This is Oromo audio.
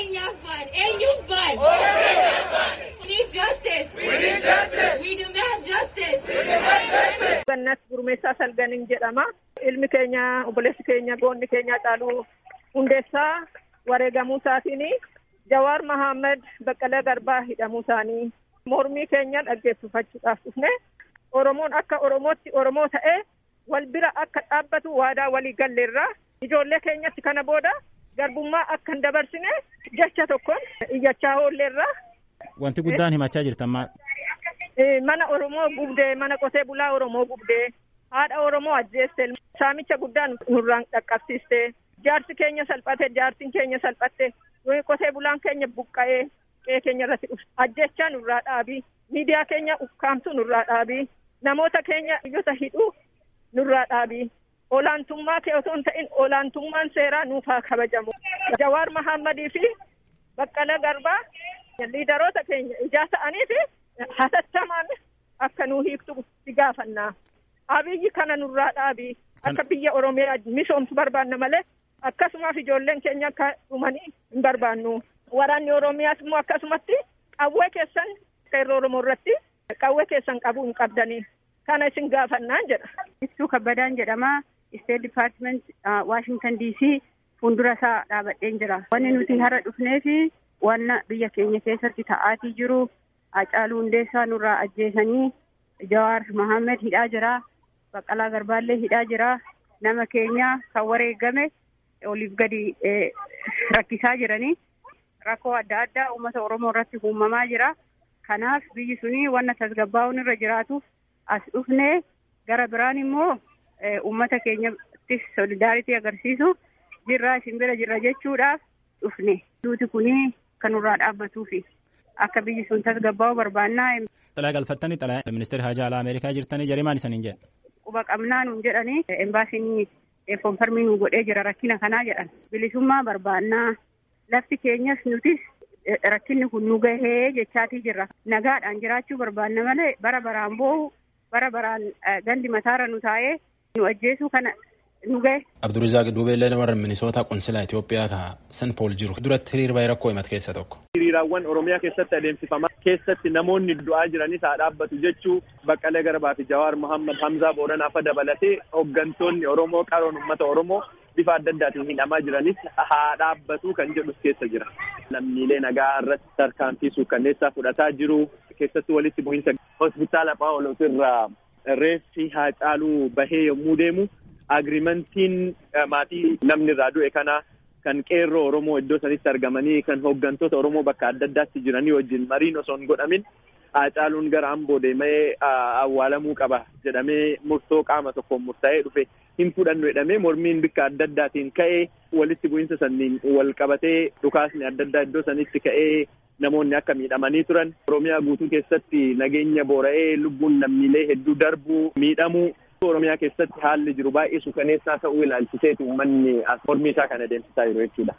Keenyaaf baane. Eenyuuf baane? We need justice. We need justice. We demand justice. Gannas Gurmeessaa Salganiin jedhama. Ilmi keenya obboleessi keenya goonni keenya caaluu hundeessaa wareegamuu isaatiin Jawaar Mahammad Baqqalee Garbaa hidhamuu isaanii mormii keenya dhaggeeffachuudhaaf dhufne Oromoon akka Oromootti Oromoo ta'ee wal bira akka dhaabbatu waadaa walii galleerraa ijoollee keenyatti kana booda garbummaa akka hin dabarsine jecha tokkoon iyyachaa oolleerraa. Wanti guddaan himachaa jirtan maal? Mana Oromoo gubdee mana qotee bulaa Oromoo gubdee haadha Oromoo ajjeeste. Saamicha guddaan nurraan dhaqqabsiiste. Jaarsi keenya salphate jaartiin keenya salphatte. Qotee bulaan keenya buqqa'ee qe'ee keenya irratti dhufe ajjechaa nurraa dhaabii miidiyaa keenya ukkaamsu nurraa dhaabii namoota keenya biyyoota hidhuu nurraa dhaabii olaantummaa kee otoo hin ta'in olaantummaan seeraa nuuf haa kabajamu jawaar mahammadii fi baqqala garbaa liidaroota keenya ijaa ta'anii fi hatattamaan akka nuu hiiktu si gaafannaa abiyyi kana nurraa dhaabii akka biyya oromiyaa misoomsu barbaanna malee akkasumaaf ijoolleen keenya akka dhumanii hin barbaannu waraanni oromiyaas immoo akkasumatti qawwee keessan qeerroo oromoo irratti qawwee keessan qabuu hin qabdanii kana isin gaafannaan jedha. Ibsuu kabbadaan jedhama. State Department Washington DC fuuldura isaa dhaabadheen jira. Wanni nuti har'a dhufnee fi wanna biyya keenya keessatti ta'aatii jiru Hacaaluu Hundeessaa nurraa ajjeesanii Jawaar Mahammed hidhaa jira. Baqqalaa Garbaallee hidhaa jira. Nama keenya kan wareegame oliif gadi rakkisaa jiranii. Rakkoo adda addaa uummata Oromoo irratti uumamaa jira. Kanaaf biyyi suni wanna tasgabbaa'uun irra jiraatuuf as dhufnee gara biraan immoo uummata keenyattis solidaaritii agarsiisu jirraa isin bira jirra jechuudhaaf dhufne. Duuti kuni kan nurraa dhaabbatuufi akka biyyi sun tasgabbaa'u barbaannaa. Xalaa galfattanii xalaa ministeera haajaa alaa Ameerikaa jirtanii jarimaan isaniin jedha. Quba qabnaa nuun jedhanii embaasiin konfarmii nu godhee jira rakkina kanaa jedhan. Bilisummaa barbaannaa lafti keenyas nutis rakkinni kun nu gahee jechaatii jirra. Nagaadhaan jiraachuu barbaanna malee bara baraan boo'u bara baraan gandi mataarra nu taa'ee nu ajjeesuu kana nu gahe. Abdurizaaq Duubeellee warra Minisoota Qonsilaa Itoophiyaa ka San Pool jiru duratti hiriira baay'ee rakkoo himate keessa tokko. Hiriiraawwan Oromiyaa keessatti adeemsifamaa keessatti namoonni du'aa jiranis haa dhaabbatu jechuu Baqqalee Garbaa fi Jawaar Muhammad Hamzaa Booranaa fa dabalatee hooggantoonni Oromoo qaroon uummata Oromoo bifa adda addaatiin hidhamaa jiranis haa dhaabbatu kan jedhus keessa jira. Lammiilee nagaa irratti tarkaanfii suukkanneessaa fudhataa jiru keessatti walitti bu'iinsa hospitaala Phaawulos irraa reeffi Haacaaluu bahee yommuu deemu agriimantiin maatii namni irraa du'e kanaa kan qeerroo Oromoo iddoo sanitti argamanii kan hooggantoota Oromoo bakka adda addaatti jiranii wajjin mariin osoo hin godhamin Haacaaluun gara amboo deemee awwaalamuu qaba jedhamee murtoo qaama tokkoon murtaa'ee dhufe. Hin fudhannu jedhamee mormiin bikka adda addaatiin ka'ee walitti bu'iinsa sanniin wal qabatee dhukaasni adda addaa iddoo sanitti ka'ee namoonni akka miidhamanii turan Oromiyaa guutuu keessatti nageenya boora'ee lubbuun lammiilee hedduu darbuu miidhamuu Oromiyaa keessatti haalli jiru baay'ee suukaneessaa ta'uu ilaalchiseeti uummanni mormii isaa kan adeemsisaa jiru jechuudha.